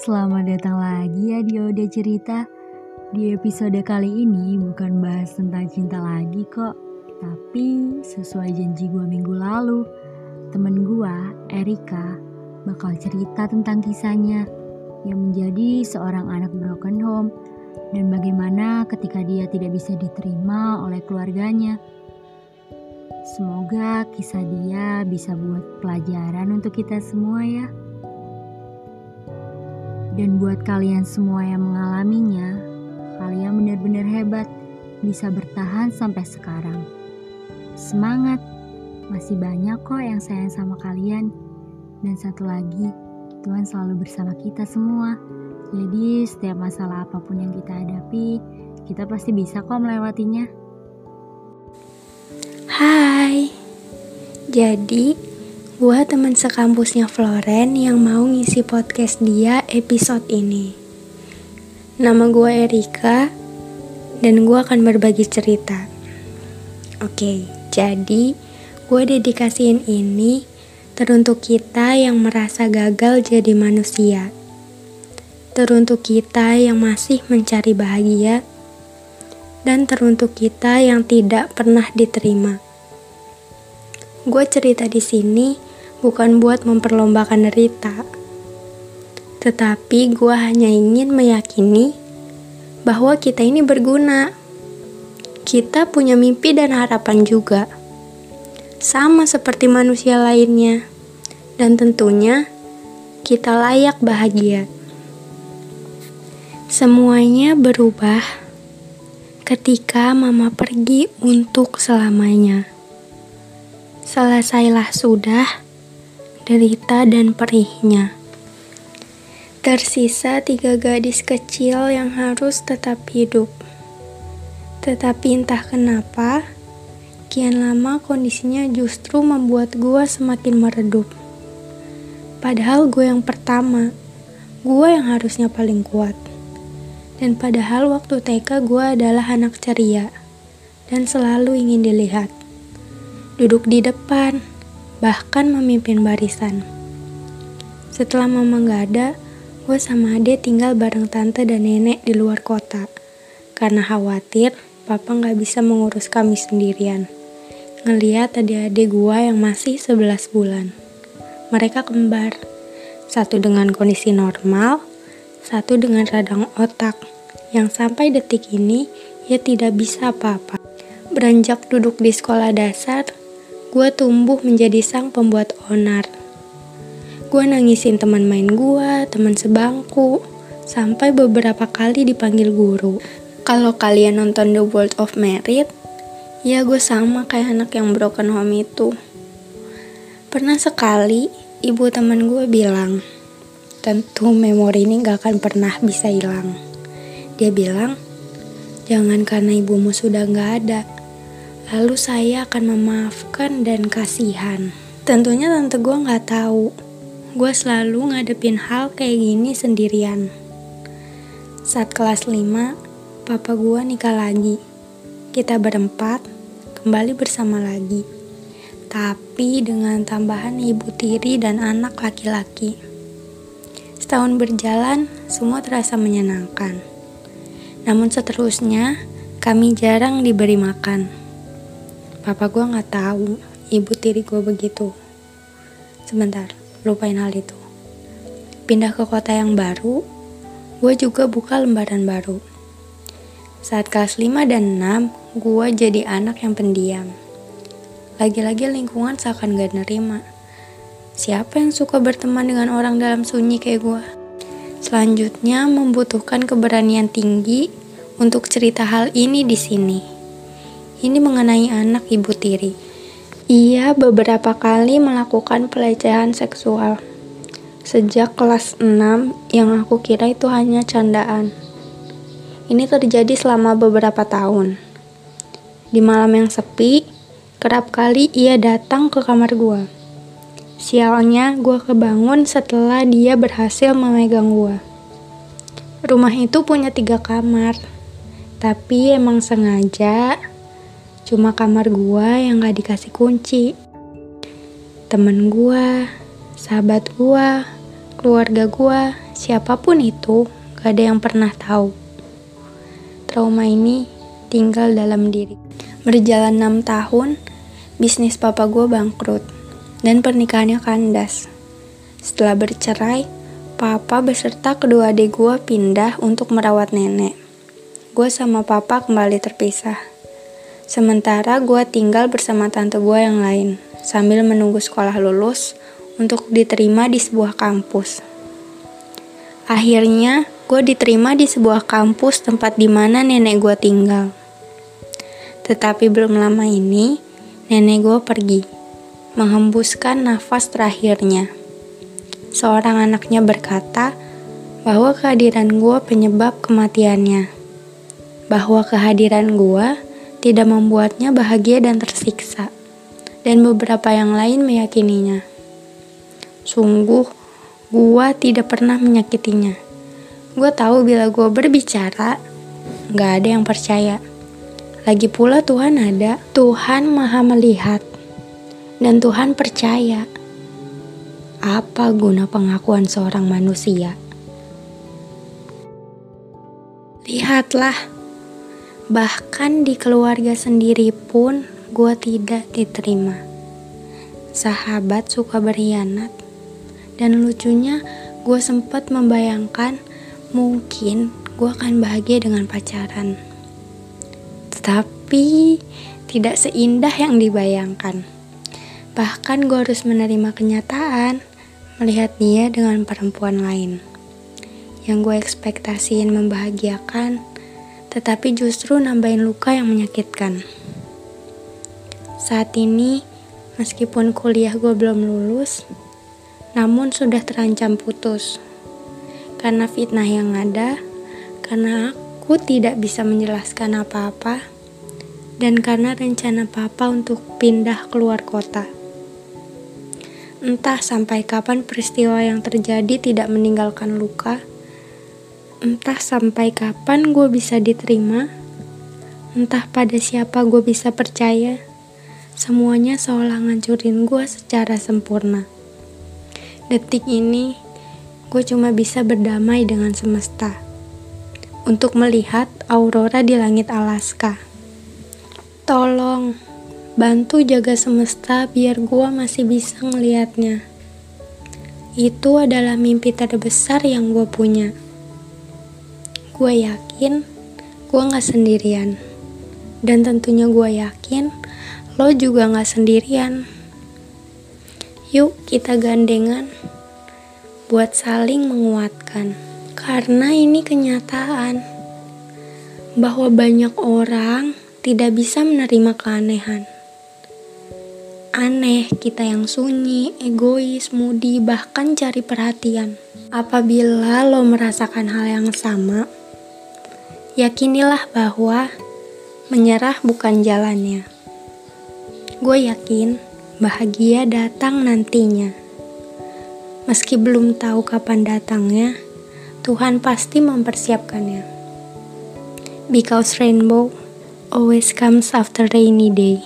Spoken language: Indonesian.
Selamat datang lagi ya di Ode Cerita. Di episode kali ini bukan bahas tentang cinta lagi kok, tapi sesuai janji gue minggu lalu, temen gue, Erika, bakal cerita tentang kisahnya yang menjadi seorang anak broken home dan bagaimana ketika dia tidak bisa diterima oleh keluarganya. Semoga kisah dia bisa buat pelajaran untuk kita semua ya. Dan buat kalian semua yang mengalaminya, kalian benar-benar hebat, bisa bertahan sampai sekarang. Semangat, masih banyak kok yang sayang sama kalian. Dan satu lagi, Tuhan selalu bersama kita semua. Jadi setiap masalah apa pun yang kita hadapi, kita pasti bisa kok melewatinya. Hai, jadi Gua teman sekampusnya Floren yang mau ngisi podcast dia episode ini. Nama gua Erika dan gua akan berbagi cerita. Oke, jadi gua dedikasiin ini teruntuk kita yang merasa gagal jadi manusia. Teruntuk kita yang masih mencari bahagia dan teruntuk kita yang tidak pernah diterima. Gue cerita di sini bukan buat memperlombakan derita, tetapi gue hanya ingin meyakini bahwa kita ini berguna. Kita punya mimpi dan harapan juga, sama seperti manusia lainnya, dan tentunya kita layak bahagia. Semuanya berubah ketika Mama pergi untuk selamanya. Selesailah sudah derita dan perihnya. Tersisa tiga gadis kecil yang harus tetap hidup. Tetapi entah kenapa, kian lama kondisinya justru membuat gue semakin meredup. Padahal gue yang pertama, gue yang harusnya paling kuat. Dan padahal waktu TK gue adalah anak ceria dan selalu ingin dilihat. Duduk di depan, bahkan memimpin barisan. Setelah mama gak ada, gue sama ade tinggal bareng tante dan nenek di luar kota. Karena khawatir papa gak bisa mengurus kami sendirian. Ngeliat adik-adik gue yang masih 11 bulan. Mereka kembar. Satu dengan kondisi normal, satu dengan radang otak. Yang sampai detik ini, ia tidak bisa apa-apa. Beranjak duduk di sekolah dasar, gue tumbuh menjadi sang pembuat onar. Gue nangisin teman main gue, teman sebangku, sampai beberapa kali dipanggil guru. Kalau kalian nonton The World of Merit, ya gue sama kayak anak yang broken home itu. Pernah sekali, ibu teman gue bilang, tentu memori ini gak akan pernah bisa hilang. Dia bilang, jangan karena ibumu sudah gak ada, Lalu saya akan memaafkan dan kasihan. Tentunya tante gue gak tahu. Gue selalu ngadepin hal kayak gini sendirian. Saat kelas 5, papa gue nikah lagi. Kita berempat kembali bersama lagi. Tapi dengan tambahan ibu tiri dan anak laki-laki. Setahun berjalan, semua terasa menyenangkan. Namun seterusnya, kami jarang diberi makan. Papa gue nggak tahu ibu tiri gue begitu. Sebentar, lupain hal itu. Pindah ke kota yang baru, gue juga buka lembaran baru. Saat kelas 5 dan 6, gue jadi anak yang pendiam. Lagi-lagi lingkungan seakan gak nerima. Siapa yang suka berteman dengan orang dalam sunyi kayak gue? Selanjutnya membutuhkan keberanian tinggi untuk cerita hal ini di sini. Ini mengenai anak ibu tiri. Ia beberapa kali melakukan pelecehan seksual. Sejak kelas 6 yang aku kira itu hanya candaan. Ini terjadi selama beberapa tahun. Di malam yang sepi, kerap kali ia datang ke kamar gua. Sialnya, gua kebangun setelah dia berhasil memegang gua. Rumah itu punya tiga kamar, tapi emang sengaja Cuma kamar gua yang gak dikasih kunci. Temen gua, sahabat gua, keluarga gua, Siapa pun itu, gak ada yang pernah tahu. Trauma ini tinggal dalam diri. Berjalan enam tahun, bisnis papa gue bangkrut dan pernikahannya kandas. Setelah bercerai, papa beserta kedua adik gue pindah untuk merawat nenek. Gue sama papa kembali terpisah. Sementara gue tinggal bersama tante gue yang lain, sambil menunggu sekolah lulus untuk diterima di sebuah kampus. Akhirnya, gue diterima di sebuah kampus tempat di mana nenek gue tinggal. Tetapi belum lama ini, nenek gue pergi, menghembuskan nafas terakhirnya. Seorang anaknya berkata bahwa kehadiran gue penyebab kematiannya. Bahwa kehadiran gue tidak membuatnya bahagia dan tersiksa. Dan beberapa yang lain meyakininya. Sungguh, gua tidak pernah menyakitinya. Gue tahu bila gue berbicara, gak ada yang percaya. Lagi pula Tuhan ada, Tuhan maha melihat, dan Tuhan percaya. Apa guna pengakuan seorang manusia? Lihatlah, bahkan di keluarga sendiri pun gue tidak diterima. Sahabat suka berkhianat, dan lucunya gue sempat membayangkan mungkin gue akan bahagia dengan pacaran. Tapi tidak seindah yang dibayangkan. Bahkan gue harus menerima kenyataan melihat dia dengan perempuan lain. Yang gue ekspektasiin membahagiakan, tetapi justru nambahin luka yang menyakitkan. Saat ini, meskipun kuliah gue belum lulus, namun sudah terancam putus. Karena fitnah yang ada, karena aku tidak bisa menjelaskan apa-apa, dan karena rencana papa untuk pindah keluar kota. Entah sampai kapan peristiwa yang terjadi tidak meninggalkan luka, entah sampai kapan gue bisa diterima, entah pada siapa gue bisa percaya, semuanya seolah ngancurin gue secara sempurna. Detik ini, gue cuma bisa berdamai dengan semesta untuk melihat aurora di langit Alaska. Tolong, bantu jaga semesta biar gua masih bisa ngelihatnya. Itu adalah mimpi terbesar yang gue punya. Gue yakin gue gak sendirian. Dan tentunya gue yakin lo juga gak sendirian. Yuk kita gandengan buat saling menguatkan. Karena ini kenyataan bahwa banyak orang tidak bisa menerima keanehan. Aneh kita yang sunyi, egois, mudi, bahkan cari perhatian. Apabila lo merasakan hal yang sama, yakinilah bahwa menyerah bukan jalannya. Gue yakin bahagia datang nantinya. Meski belum tahu kapan datangnya, Tuhan pasti mempersiapkannya. Because rainbow always comes after rainy day.